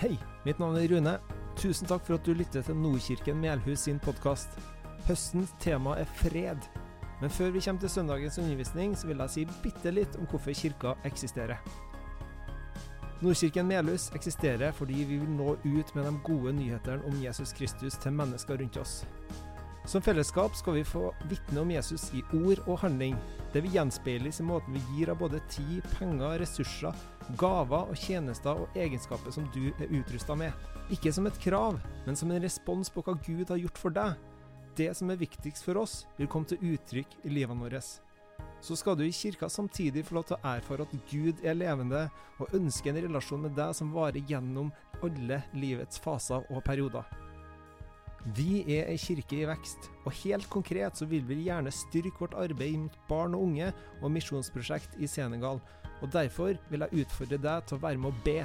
Hei, mitt navn er Rune. Tusen takk for at du lytter til Nordkirken Melhus sin podkast. Høstens tema er fred. Men før vi kommer til søndagens undervisning, så vil jeg si bitte litt om hvorfor kirka eksisterer. Nordkirken Melhus eksisterer fordi vi vil nå ut med de gode nyhetene om Jesus Kristus til mennesker rundt oss. Som fellesskap skal vi få vitne om Jesus i ord og handling. Det vil gjenspeiles i måten vi gir av både tid, penger, ressurser, gaver og tjenester og egenskaper som du er utrusta med. Ikke som et krav, men som en respons på hva Gud har gjort for deg. Det som er viktigst for oss, vil komme til uttrykk i livene våre. Så skal du i kirka samtidig få lov til å erfare at Gud er levende, og ønsker en relasjon med deg som varer gjennom alle livets faser og perioder. Vi er ei kirke i vekst, og helt konkret så vil vi gjerne styrke vårt arbeid mot barn og unge og misjonsprosjekt i Senegal, og derfor vil jeg utfordre deg til å være med å be.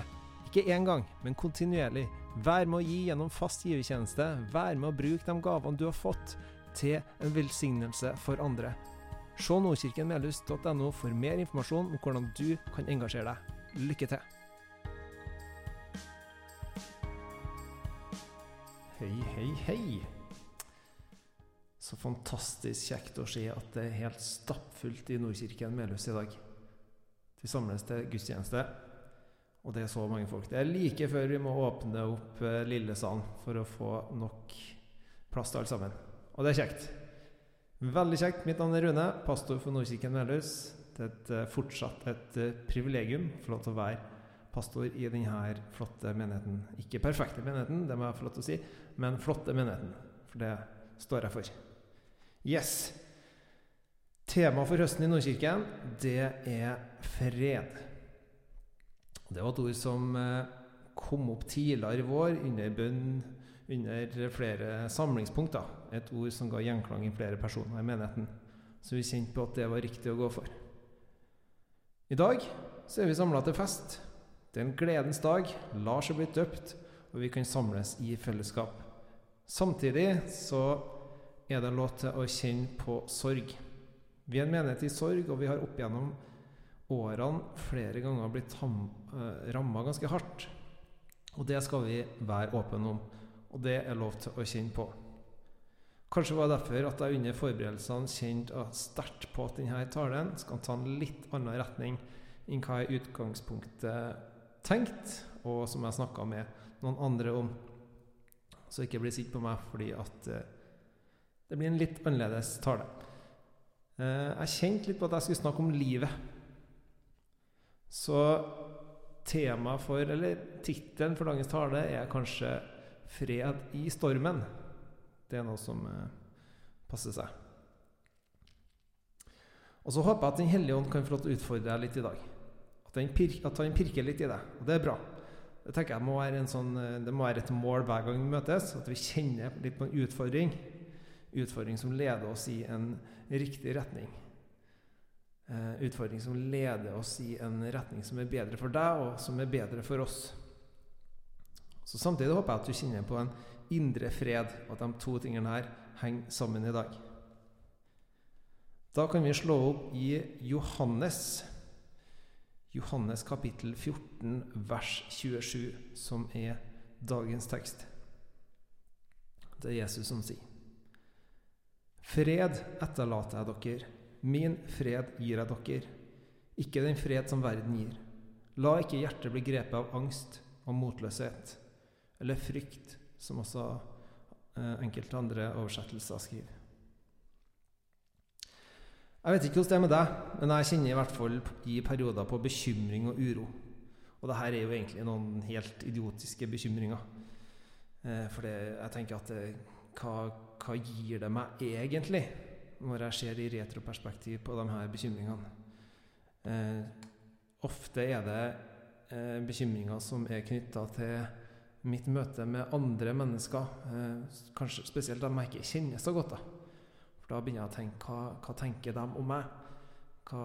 Ikke én gang, men kontinuerlig. Vær med å gi gjennom fast givertjeneste, vær med å bruke de gavene du har fått, til en velsignelse for andre. Se nordkirkenmelhus.no for mer informasjon om hvordan du kan engasjere deg. Lykke til! Hei, hei, hei. Så fantastisk kjekt å se at det er helt stappfullt i Nordkirken Melhus i dag. Vi samles til gudstjeneste, og det er så mange folk. Det er like før vi må åpne opp Lillesand Lillesalen for å få nok plass til alle sammen. Og det er kjekt. Veldig kjekt. Mitt navn er Rune, pastor for Nordkirken Melhus. Det er et, eh, fortsatt et eh, privilegium å få lov til å være pastor i denne flotte menigheten. Ikke perfekte menigheten, det må jeg få lov til å si, men flotte menigheten. For det står jeg for. Yes. Temaet for høsten i Nordkirken, det er fred. Det var et ord som eh, kom opp tidligere i vår under bønn under flere samlingspunkter. Et ord som ga gjenklang i flere personer i menigheten. Så vi kjente på at det var riktig å gå for. I dag så er vi samla til fest. Det er en gledens dag. Lars er blitt døpt, og vi kan samles i fellesskap. Samtidig så er det lov til å kjenne på sorg. Vi er en menighet i sorg, og vi har opp gjennom årene flere ganger blitt eh, ramma ganske hardt. Og det skal vi være åpne om, og det er lov til å kjenne på. Kanskje var det derfor at jeg under forberedelsene kjente sterkt på at denne talen skal ta en litt annen retning enn hva jeg i utgangspunktet tenkt, og som jeg snakka med noen andre om. Så ikke bli sint på meg fordi at eh, det blir en litt annerledes tale. Eh, jeg kjente litt på at jeg skulle snakke om livet. Så temaet for, eller tittelen for dagens tale er kanskje 'Fred i stormen'. Det er noe som eh, passer seg. Og så håper jeg at Den hellige ånd kan få lov til å utfordre deg litt i dag. At han pirker litt i deg. Og det er bra. Det tenker jeg må være, sånn, eh, det må være et mål hver gang vi møtes, at vi kjenner litt på en utfordring. Utfordring som leder oss i en riktig retning. Uh, utfordring som leder oss i en retning som er bedre for deg, og som er bedre for oss. Så Samtidig håper jeg at du kjenner på en indre fred, og at de to tingene her henger sammen i dag. Da kan vi slå opp i Johannes Johannes kapittel 14, vers 27, som er dagens tekst. Det er Jesus som sier. Fred etterlater jeg dere, min fred gir jeg dere, ikke den fred som verden gir. La ikke hjertet bli grepet av angst og motløshet, eller frykt, som også eh, enkelte andre oversettelser skriver. Jeg vet ikke hvordan det er med deg, men jeg kjenner i hvert fall i perioder på bekymring og uro. Og det her er jo egentlig noen helt idiotiske bekymringer. Eh, for jeg tenker at eh, hva, hva, gir det meg egentlig, når jeg ser i retroperspektiv på de her bekymringene? Eh, ofte er det bekymringer som er knytta til mitt møte med andre mennesker. Kanskje spesielt dem jeg ikke kjenner så godt. da. For da begynner jeg å tenke hva, hva tenker de om meg? Hva,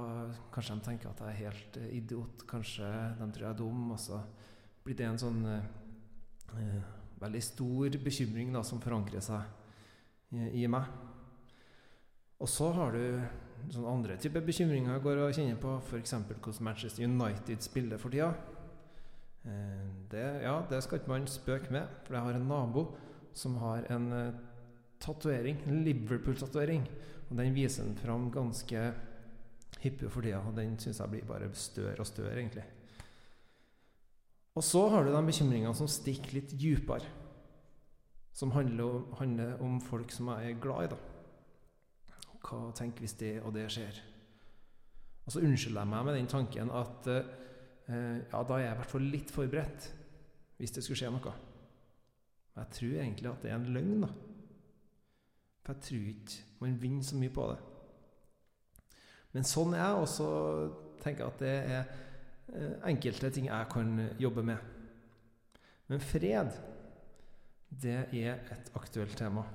kanskje de tenker at jeg er helt uh, idiot. Kanskje de tror jeg er dum. Og så blir det en sånn uh, uh, veldig stor bekymring da, som forankrer seg i, i meg. Og så har du sånn andre typer bekymringer jeg går og kjenner på, f.eks. hvordan Manchester United spiller for tida. Eh, det, ja, det skal ikke man spøke med, for jeg har en nabo som har en uh, tatovering, Liverpool-tatovering. Og den viser den fram ganske hyppig for tida, og den syns jeg blir bare større og større, egentlig. Og så har du de bekymringene som stikker litt dypere. Som handler om, handler om folk som jeg er glad i, da. Hva tenker hvis det og det skjer? Og så unnskylder jeg meg med den tanken at eh, ja, da er jeg i hvert fall litt forberedt hvis det skulle skje noe. Jeg tror egentlig at det er en løgn, da. For jeg tror ikke man vinner så mye på det. Men sånn er jeg, og så tenker jeg at det er eh, enkelte ting jeg kan jobbe med. Men fred, det er et aktuelt tema.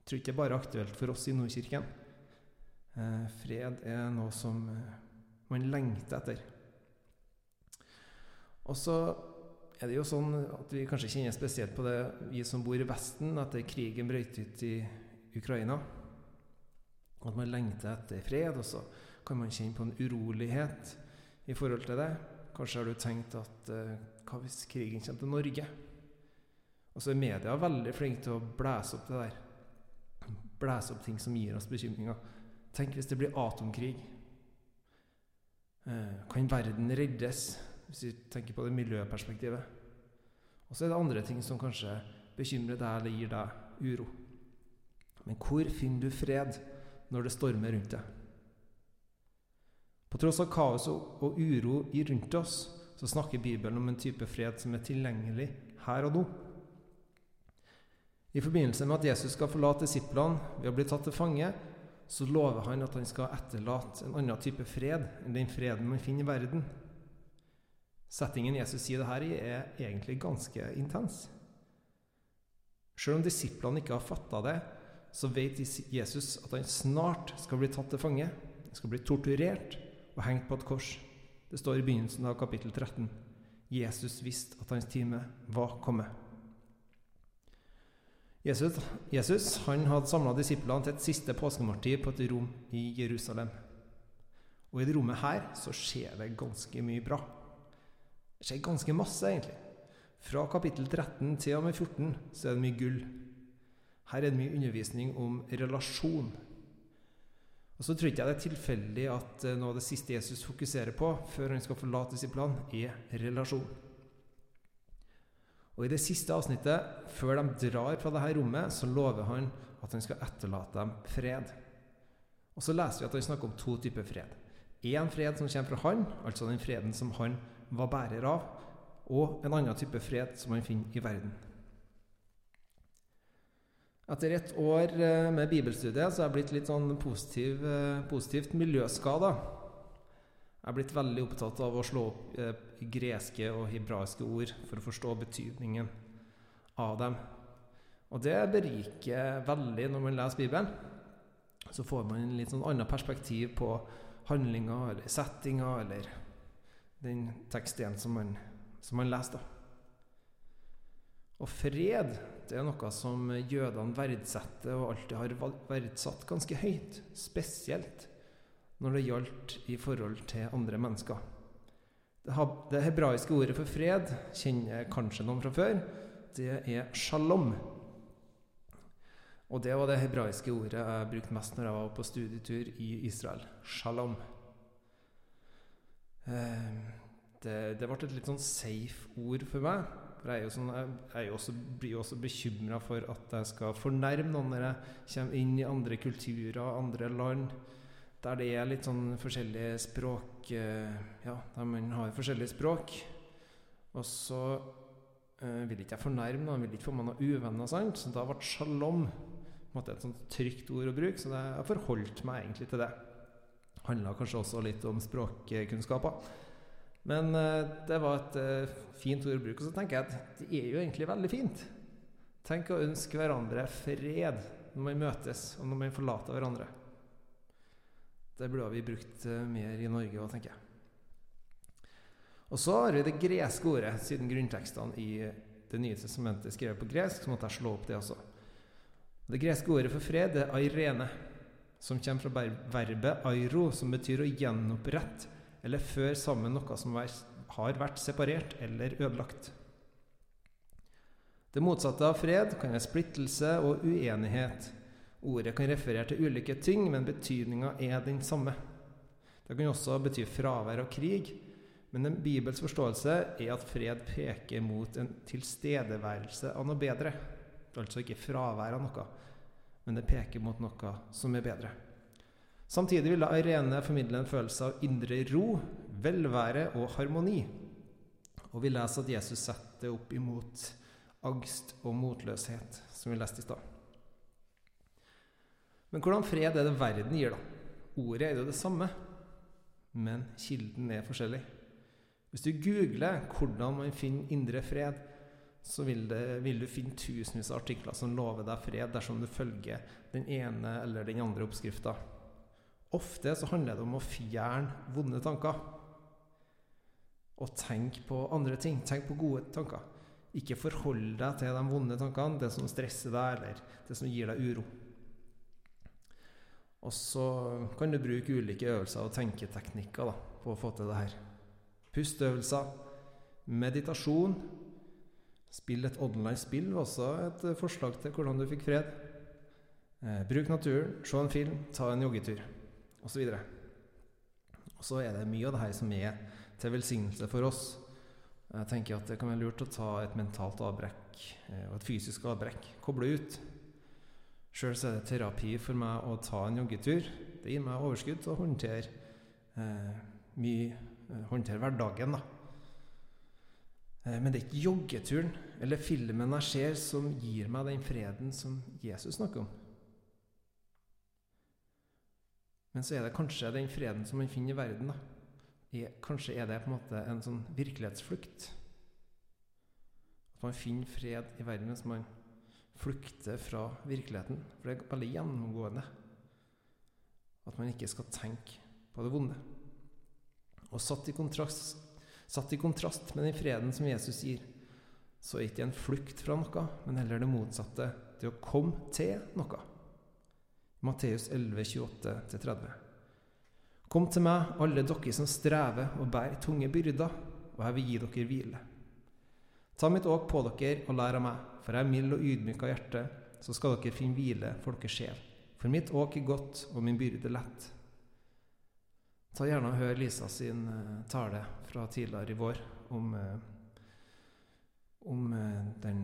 Jeg tror ikke det er bare aktuelt for oss i Nordkirken. Eh, fred er noe som eh, man lengter etter. Og så er det jo sånn at vi kanskje kjenner spesielt på det, vi som bor i Vesten, etter krigen brøt ut i Ukraina. At man lengter etter fred, og så kan man kjenne på en urolighet i forhold til det. Kanskje har du tenkt at eh, hva hvis krigen kommer til Norge? Og så er media veldig flinke til å blæse opp det der. Blæse opp ting som gir oss bekymringer. Tenk hvis det blir atomkrig. Eh, kan verden reddes, hvis vi tenker på det miljøperspektivet? Og så er det andre ting som kanskje bekymrer deg eller gir deg uro. Men hvor finner du fred når det stormer rundt deg? På tross av kaos og uro rundt oss, så snakker Bibelen om en type fred som er tilgjengelig her og nå. I forbindelse med at Jesus skal forlate disiplene ved å bli tatt til fange, så lover han at han skal etterlate en annen type fred enn den freden man finner i verden. Settingen Jesus sier det her i, er egentlig ganske intens. Selv om disiplene ikke har fatta det, så vet Jesus at han snart skal bli tatt til fange, skal bli torturert og hengt på et kors. Det står i begynnelsen av kapittel 13. Jesus visste at hans time var kommet. Jesus, Jesus han hadde samla disiplene til et siste påskemåltid på et rom i Jerusalem. Og i det rommet her så skjer det ganske mye bra. Det skjer ganske masse, egentlig. Fra kapittel 13 til og med 14 så er det mye gull. Her er det mye undervisning om relasjon. Og Så tror ikke jeg det er tilfeldig at eh, noe av det siste Jesus fokuserer på før han skal forlate disiplene, er relasjon. Og I det siste avsnittet, før de drar fra dette rommet, så lover han at han skal etterlate dem fred. Og Så leser vi at han snakker om to typer fred. Én fred som kommer fra han, altså den freden som han var bærer av, og en annen type fred som han finner i verden. Etter et år eh, med bibelstudie så har jeg blitt litt sånn positiv, eh, positivt miljøskada. Jeg er blitt veldig opptatt av å slå opp eh, greske og hebraiske ord for å forstå betydningen av dem. Og det beriker veldig når man leser Bibelen. Så får man en litt sånn annet perspektiv på handlinga eller settinga eller den teksten som man, som man leser. da. Og fred det er noe som jødene verdsetter og alltid har verdsatt ganske høyt. Spesielt når det gjaldt i forhold til andre mennesker. Det hebraiske ordet for fred kjenner kanskje noen fra før. Det er shalom. Og det var det hebraiske ordet jeg brukte mest når jeg var på studietur i Israel. Shalom. Eh, det, det ble et litt sånn safe ord for meg. For jeg, sånn, jeg også, blir jo også bekymra for at jeg skal fornærme noen når jeg kommer inn i andre kulturer, andre land, der det er litt sånn forskjellige språk eh, Ja, der man har forskjellige språk. Og så uh, vil ikke jeg fornærme noen, vil ikke få meg noen uvenner, sant? så da ble shalom måte, et sånt trygt ord å bruke. Så det, jeg forholdt meg egentlig til det. Handla kanskje også litt om språkkunnskaper. Men uh, det var et uh, fint ord å bruke. Og så tenker jeg at det er jo egentlig veldig fint. Tenk å ønske hverandre fred når man møtes, og når man forlater hverandre. Det burde vi brukt uh, mer i Norge òg, tenker jeg. Og så har vi det greske ordet, siden grunntekstene i Det nye testamentet er skrevet på gresk, så måtte jeg slå opp det også. Det greske ordet for fred er airene, som kommer fra verbet airo, som betyr å gjenopprette eller føre sammen noe som har vært separert eller ødelagt. Det motsatte av fred kan være splittelse og uenighet. Ordet kan referere til ulike ting, men betydninga er den samme. Det kan også bety fravær av krig, men en Bibels forståelse er at fred peker mot en tilstedeværelse av noe bedre. Altså ikke fravær av noe, men det peker mot noe som er bedre. Samtidig vil Irene formidle en følelse av indre ro, velvære og harmoni. Og vi leser at Jesus setter opp imot angst og motløshet, som vi leste i stad. Men hvordan fred er det verden gir, da? Ordet er jo det samme, men kilden er forskjellig. Hvis du googler 'hvordan man finner indre fred', så vil, det, vil, du finne tusenvis av artikler som lover deg fred dersom du følger den ene eller den andre oppskrifta. Ofte så handler det om å fjerne vonde tanker. Og tenk på andre ting. Tenk på gode tanker. Ikke forhold deg til de vonde tankene, det som stresser deg, eller det som gir deg uro. Og så kan du bruke ulike øvelser og tenketeknikker da, på å få til det her. Pusteøvelser, meditasjon. Spill et online-spill var også et forslag til hvordan du fikk fred. Eh, bruk naturen, se en film, ta en joggetur osv. Og så er det mye av det her som er til velsignelse for oss. Jeg tenker at det kan være lurt å ta et mentalt avbrekk eh, og et fysisk avbrekk. Koble ut. Sjøl er det terapi for meg å ta en joggetur. Det gir meg overskudd til å håndtere eh, mye eh, Håndtere hverdagen, da. Eh, men det er ikke joggeturen eller filmen jeg ser, som gir meg den freden som Jesus snakker om. Men så er det kanskje den freden som man finner i verden. da. Kanskje er det på en måte en sånn virkelighetsflukt. At man finner fred i verden mens man flukter fra virkeligheten. For det er veldig gjennomgående at man ikke skal tenke på det vonde. Og satt i kontrast, satt i kontrast med den freden som Jesus gir, så er det ikke en flukt fra noe, men heller det motsatte. Det å komme til noe. Matteus 11, 28-30. Kom til meg, alle dere som strever og bærer tunge byrder, og jeg vil gi dere hvile. Ta mitt åk på dere og lær av meg, for jeg er mild og ydmyk av hjerte, så skal dere finne hvile for deres sjel. For mitt åk er godt, og min byrde lett. Ta gjerne og hør Lisa sin uh, tale fra tidligere i vår om, uh, om, uh, den,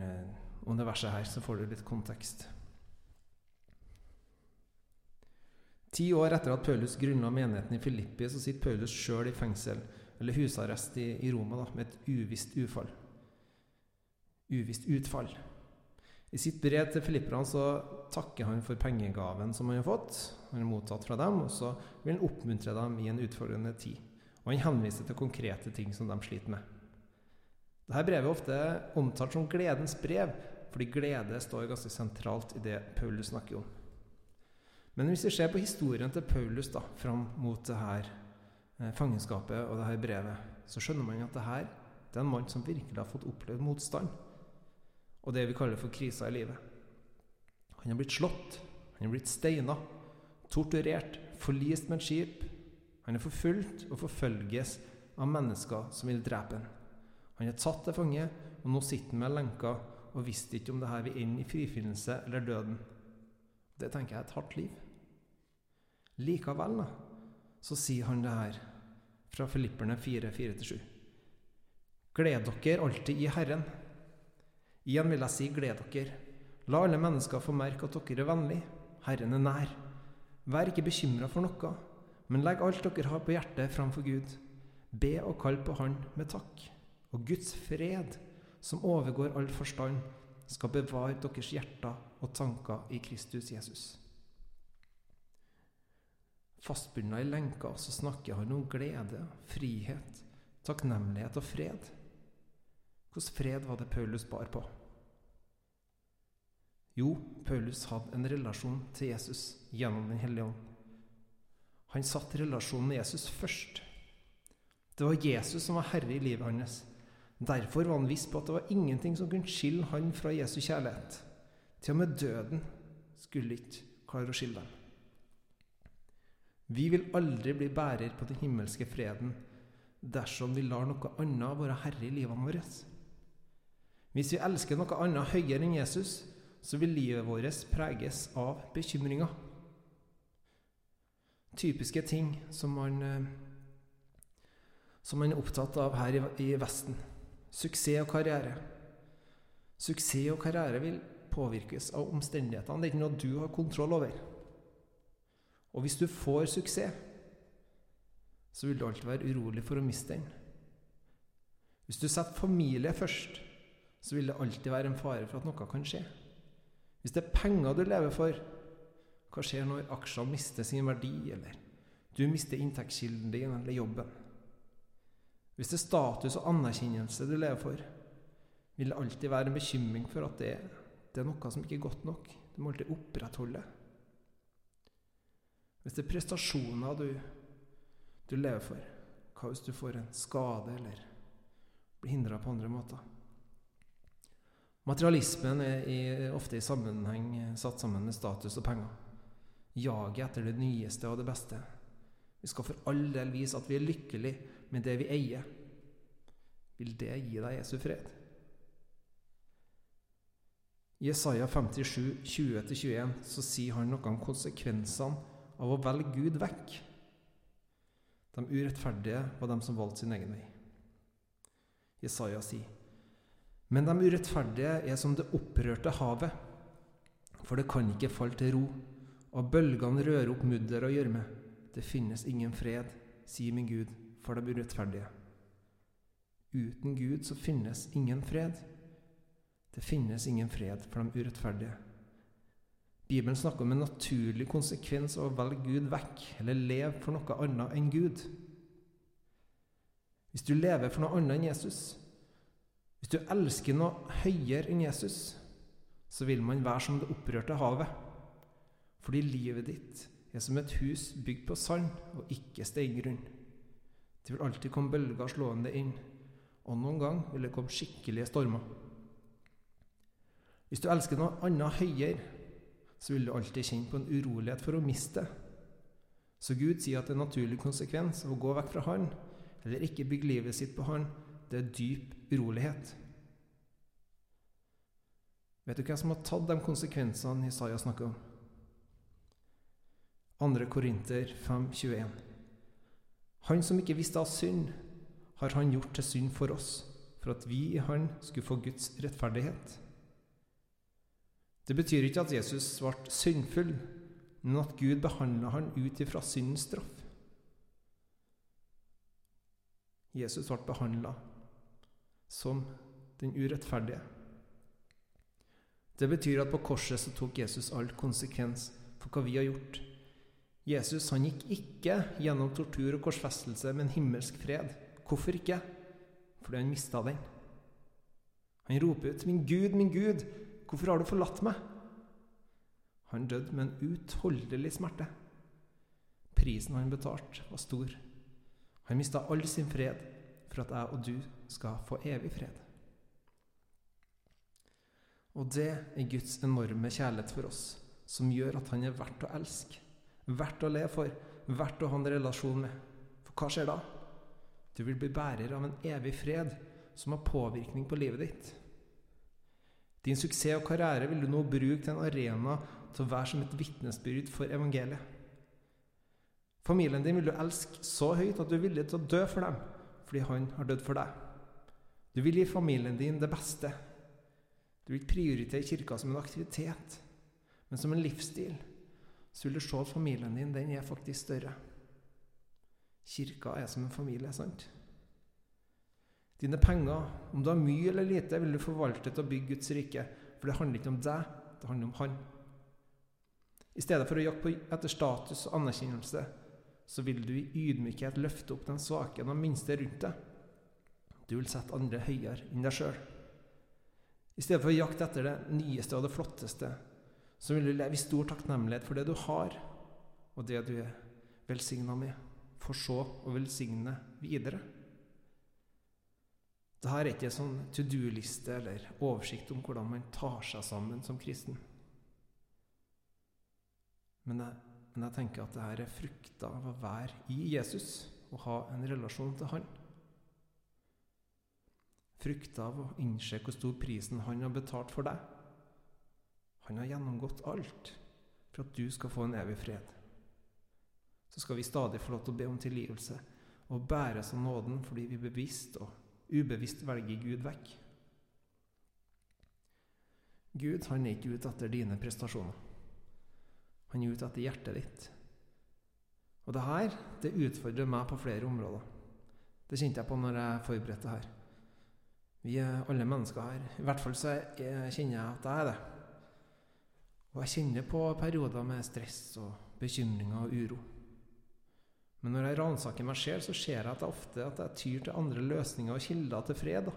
om det verset her, så får du litt kontekst. Ti år etter at Paulus grunnla menigheten i Filippi, så sitter Paulus sjøl i fengsel, eller husarrest i, i Roma, da, med et uvisst ufall uvisst utfall. I sitt brev til filipperne takker han for pengegaven som han har fått, han har mottatt fra dem, og så vil han oppmuntre dem i en utfordrende tid. Og han henviser til konkrete ting som de sliter med. Dette brevet er ofte omtalt som gledens brev, fordi glede står ganske sentralt i det Paulus snakker om. Men hvis vi ser på historien til Paulus da, fram mot det her eh, fangenskapet og det her brevet, så skjønner man at det her det er en mann som virkelig har fått opplevd motstand og det vi kaller for kriser i livet. Han har blitt slått, han har blitt steina, torturert, forlist med et skip. Han er forfulgt og forfølges av mennesker som vil drepe ham. Han er tatt til fange, og nå sitter han med lenker og visste ikke om det her vil ende i frifinnelse eller døden. Det tenker jeg er et hardt liv. Likevel da, så sier han det her fra Filipperne 4, 4-7. Gled dere alltid i Herren. Igjen vil jeg si, gled dere. La alle mennesker få merke at dere er vennlige. Herren er nær. Vær ikke bekymra for noe, men legg alt dere har på hjertet, framfor Gud. Be og kall på Han med takk. Og Guds fred, som overgår all forstand, skal bevare deres hjerter og tanker i Kristus Jesus. Fastbundet i lenker så snakker han om glede, frihet, takknemlighet og fred. Hvilken fred var det Paulus bar på? Jo, Paulus hadde en relasjon til Jesus gjennom Den hellige ånd. Han satte relasjonen med Jesus først. Det var Jesus som var herre i livet hans. Derfor var han viss på at det var ingenting som kunne skille han fra Jesu kjærlighet. Til og med døden skulle ikke klare å skille dem. Vi vil aldri bli bærer på den himmelske freden dersom vi lar noe annet være herre i livene våre. Hvis vi elsker noe annet høyere enn Jesus, så vil livet vårt preges av bekymringer. Typiske ting som man, eh, som man er opptatt av her i Vesten. Suksess og karriere. Suksess og karriere vil påvirkes av omstendighetene. Det er ikke noe du har kontroll over. Og hvis du får suksess, så vil du alltid være urolig for å miste den. Hvis du setter familie først, så vil det alltid være en fare for at noe kan skje. Hvis det er penger du lever for, hva skjer når aksjene mister sin verdi, eller du mister inntektskilden din eller jobben? Hvis det er status og anerkjennelse du lever for, vil det alltid være en bekymring for at det, det er noe som ikke er godt nok. Du må alltid opprettholde. Hvis det er prestasjoner du, du lever for, hva hvis du får en skade eller blir hindra på andre måter? Materialismen er i, ofte i sammenheng satt sammen med status og penger. Jaget etter det nyeste og det beste. Vi skal for all del vise at vi er lykkelige med det vi eier. Vil det gi deg Jesu fred? I Jesaja 57, 20-21 så sier han noe om konsekvensene av å velge Gud vekk. De urettferdige var de som valgte sin egen vei. Jesaja sier, Men de urettferdige er som det opprørte havet, for det kan ikke falle til ro, og bølgene rører opp mudder og gjørme. Det finnes ingen fred, sier min Gud, for de urettferdige. Uten Gud så finnes ingen fred. Det finnes ingen fred for de urettferdige. Bibelen snakker om en naturlig konsekvens av å velge Gud vekk, eller leve for noe annet enn Gud. Hvis du lever for noe annet enn Jesus, hvis du elsker noe høyere enn Jesus, så vil man være som det opprørte havet. Fordi livet ditt er som et hus bygd på sand og ikke steingrunn. Det vil alltid komme bølger slående inn, og noen gang vil det komme skikkelige stormer. Hvis du elsker noe annet høyere, så vil du alltid kjenne på en urolighet for å miste det. Så Gud sier at en naturlig konsekvens av å gå vekk fra Han, eller ikke bygge livet sitt på Han, det er dyp urolighet. Vet du hvem som har tatt de konsekvensene Isaiah snakker om? 2. Korinter 5,21. Han som ikke visste av synd, har han gjort til synd for oss, for at vi i Han skulle få Guds rettferdighet. Det betyr ikke at Jesus ble syndfull, men at Gud behandla han ut ifra syndens straff. Jesus ble behandla som den urettferdige. Det betyr at på korset så tok Jesus all konsekvens for hva vi har gjort. Jesus han gikk ikke gjennom tortur og korsfestelse med en himmelsk fred. Hvorfor ikke? Fordi han mista den. Han roper ut 'Min Gud, min Gud, Hvorfor har du forlatt meg? Han døde med en utholdelig smerte. Prisen han betalte, var stor. Han mista all sin fred for at jeg og du skal få evig fred. Og det er Guds enorme kjærlighet for oss, som gjør at han er verdt å elske, verdt å le for, verdt å ha en relasjon med. For hva skjer da? Du vil bli bærer av en evig fred som har påvirkning på livet ditt. Din suksess og karriere vil du nå bruke til en arena til å være som et vitnesbyrd for evangeliet. Familien din vil du elske så høyt at du er villig til å dø for dem fordi han har dødd for deg. Du vil gi familien din det beste. Du vil prioritere kirka som en aktivitet, men som en livsstil. Så vil du se at familien din den er faktisk større. Kirka er som en familie, sant? Dine penger, om du har mye eller lite, vil du forvalte til å bygge Guds rike. For det handler ikke om deg, det handler om Han. I stedet for å jakte etter status og anerkjennelse, så vil du i ydmykhet løfte opp den svake og minste rundt deg. Du vil sette andre høyere enn deg sjøl. I stedet for å jakte etter det nyeste og det flotteste, så vil du leve i stor takknemlighet for det du har, og det du er velsigna med, for så å velsigne videre. Dette er ikke en sånn to do-liste eller oversikt om hvordan man tar seg sammen som kristen. Men jeg, men jeg tenker at dette er frukta av å være i Jesus og ha en relasjon til Han. Frukta av å innse hvor stor prisen han har betalt for deg. Han har gjennomgått alt for at du skal få en evig fred. Så skal vi stadig få lov til å be om tilgivelse og bæres av nåden fordi vi bevisst og ubevisst velger Gud vekk. Gud han er ikke ute etter dine prestasjoner. Han er ute etter hjertet ditt. Og det her det utfordrer meg på flere områder. Det kjente jeg på når jeg forberedte her. Vi er alle mennesker her. I hvert fall så kjenner jeg at jeg er det. Og jeg kjenner på perioder med stress og bekymringer og uro. Men når jeg ransaker meg sjøl, så ser jeg at jeg ofte at jeg tyr til andre løsninger og kilder til fred. da.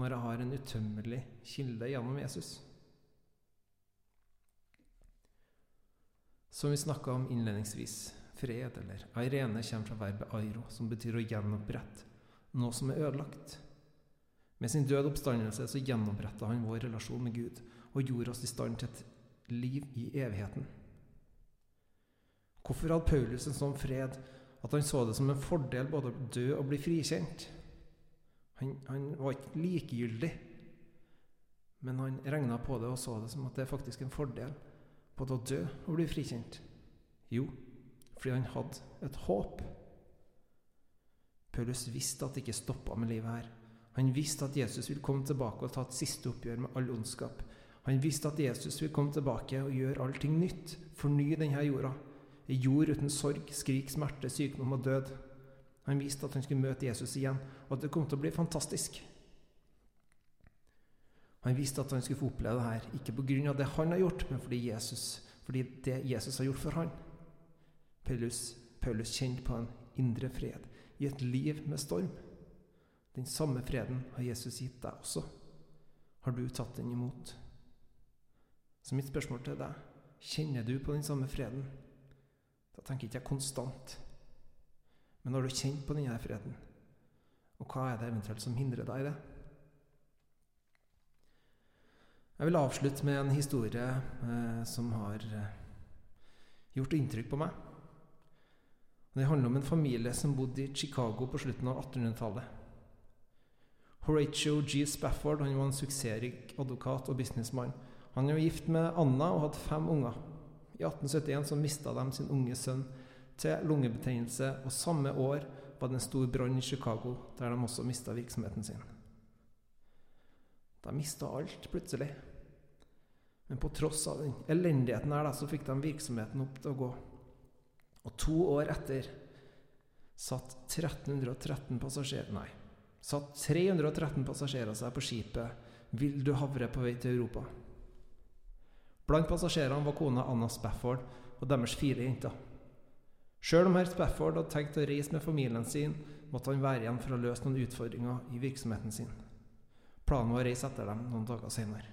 Når jeg har en utømmelig kilde gjennom Jesus. Som vi snakka om innledningsvis, fred eller airene kommer fra verbet airo, som betyr å gjenopprette noe som er ødelagt. Med sin død oppstandelse så gjenoppretta han vår relasjon med Gud og gjorde oss i stand til et liv i evigheten. Hvorfor hadde Paulus en sånn fred at han så det som en fordel både å dø og bli frikjent? Han, han var ikke likegyldig, men han regna på det og så det som at det er faktisk en fordel både å dø og bli frikjent. Jo, fordi han hadde et håp. Paulus visste at det ikke stoppa med livet her. Han visste at Jesus vil komme tilbake og ta et siste oppgjør med all ondskap. Han visste at Jesus vil komme tilbake og gjøre allting nytt, forny denne jorda. Ei jord uten sorg, skrik, smerte, sykdom og død. Han visste at han skulle møte Jesus igjen, og at det kom til å bli fantastisk. Han visste at han skulle få oppleve det her, ikke pga. det han har gjort, men fordi, Jesus, fordi det Jesus har gjort for han. Paulus, Paulus kjente på en indre fred i et liv med storm. Den samme freden har Jesus gitt deg også. Har du tatt den imot? Så mitt spørsmål til deg kjenner du på den samme freden? Da tenker jeg ikke konstant. Men har du kjent på denne freden? Og hva er det eventuelt som hindrer deg i det? Jeg vil avslutte med en historie eh, som har eh, gjort inntrykk på meg. Det handler om en familie som bodde i Chicago på slutten av 1800-tallet. Horatio G. Spafford han var en suksessrik advokat og businessmann. Han var gift med Anna og hadde fem unger. I 1871 så mista de sin unge sønn til lungebetennelse, og samme år var det en stor brann i Chicago, der de også mista virksomheten sin. De mista alt plutselig. Men på tross av den elendigheten her, da, så fikk de virksomheten opp til å gå. Og to år etter satt 1313 passasjerer Nei, satt 313 passasjerer seg på skipet Vil du havre på vei til Europa. Blant passasjerene var kona Anna Spafford og deres fire jenter. Sjøl om herr Spafford hadde tenkt å reise med familien sin, måtte han være igjen for å løse noen utfordringer i virksomheten sin. Planen var å reise etter dem noen dager senere.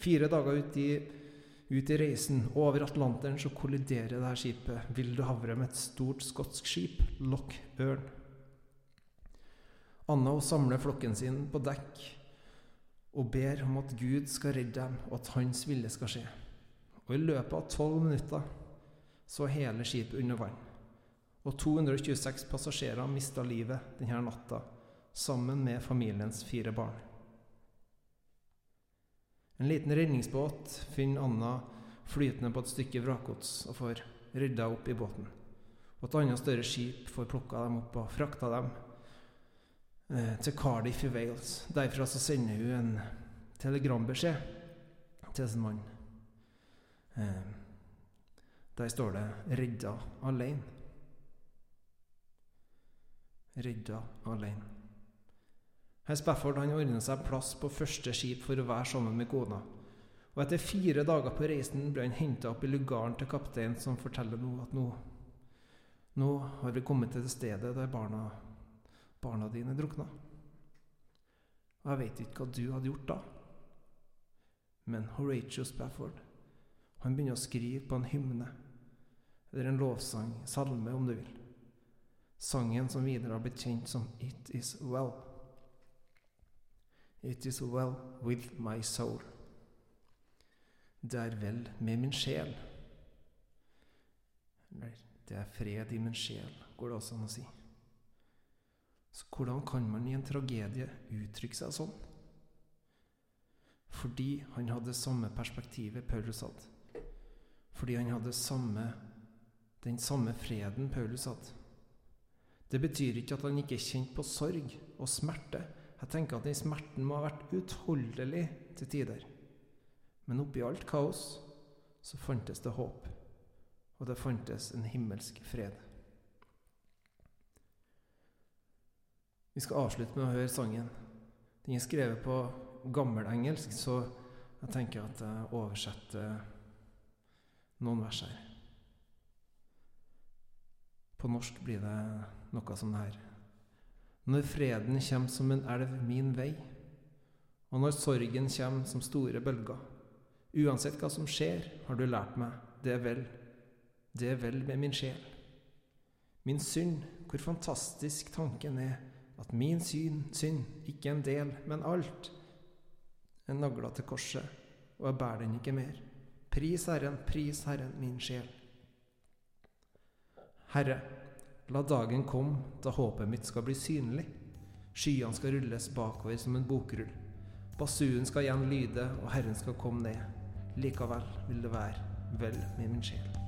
Fire dager ut i, ut i reisen over Atlanteren så kolliderer det her skipet Vilde Havre med et stort skotsk skip, Loch Ørn. Anna samler flokken sin på dekk og ber om at Gud skal redde dem, og at Hans vilje skal skje. Og I løpet av tolv minutter så er hele skipet under vann. Og 226 passasjerer mista livet denne natta, sammen med familiens fire barn. En liten redningsbåt finner Anna flytende på et stykke vrakgods og får rydda opp i båten. Og et annet større skip får plukka dem opp og frakta dem til Cardiff i Wales. Derfra så sender hun en telegrambeskjed til sin mann. Eh, der står det 'Redda aleine'. Redda aleine. Herr Spafford han seg plass på første skip for å være sammen med kona. Og etter fire dager på reisen ble han henta opp i lugaren til kapteinen, som forteller nå at nå, nå har vi kommet til det stedet der barna, barna dine drukna. Og jeg vet ikke hva du hadde gjort da. Men Horatio Spafford han begynner å skrive på en hymne, eller en lovsang, salme om du vil. Sangen som videre har blitt kjent som It Is Well. It is well with my soul. Det er vel med min sjel. Eller det er fred i min sjel, går det også an å si. Så hvordan kan man i en tragedie uttrykke seg sånn? Fordi han hadde samme perspektivet Paulus hadde. Fordi han hadde samme, den samme freden Paulus hadde. Det betyr ikke at han ikke kjente på sorg og smerte. Jeg tenker at den smerten må ha vært utholdelig til tider. Men oppi alt kaos så fantes det håp, og det fantes en himmelsk fred. Vi skal avslutte med å høre sangen. Den er skrevet på gammelengelsk, så jeg tenker at jeg oversetter noen vers her. På norsk blir det noe som det her. Når freden kommer som en elv min vei, og når sorgen kommer som store bølger. Uansett hva som skjer, har du lært meg, det er vel, det er vel med min sjel. Min synd, hvor fantastisk tanken er at min syn, synd, ikke en del, men alt, er nagla til korset, og jeg bærer den ikke mer. Pris Herren, pris Herren, min sjel. Herre, la dagen komme da håpet mitt skal bli synlig. Skyene skal rulles bakover som en bokrull. Basuen skal igjen lyde, og Herren skal komme ned. Likevel vil det være vel med min sjel.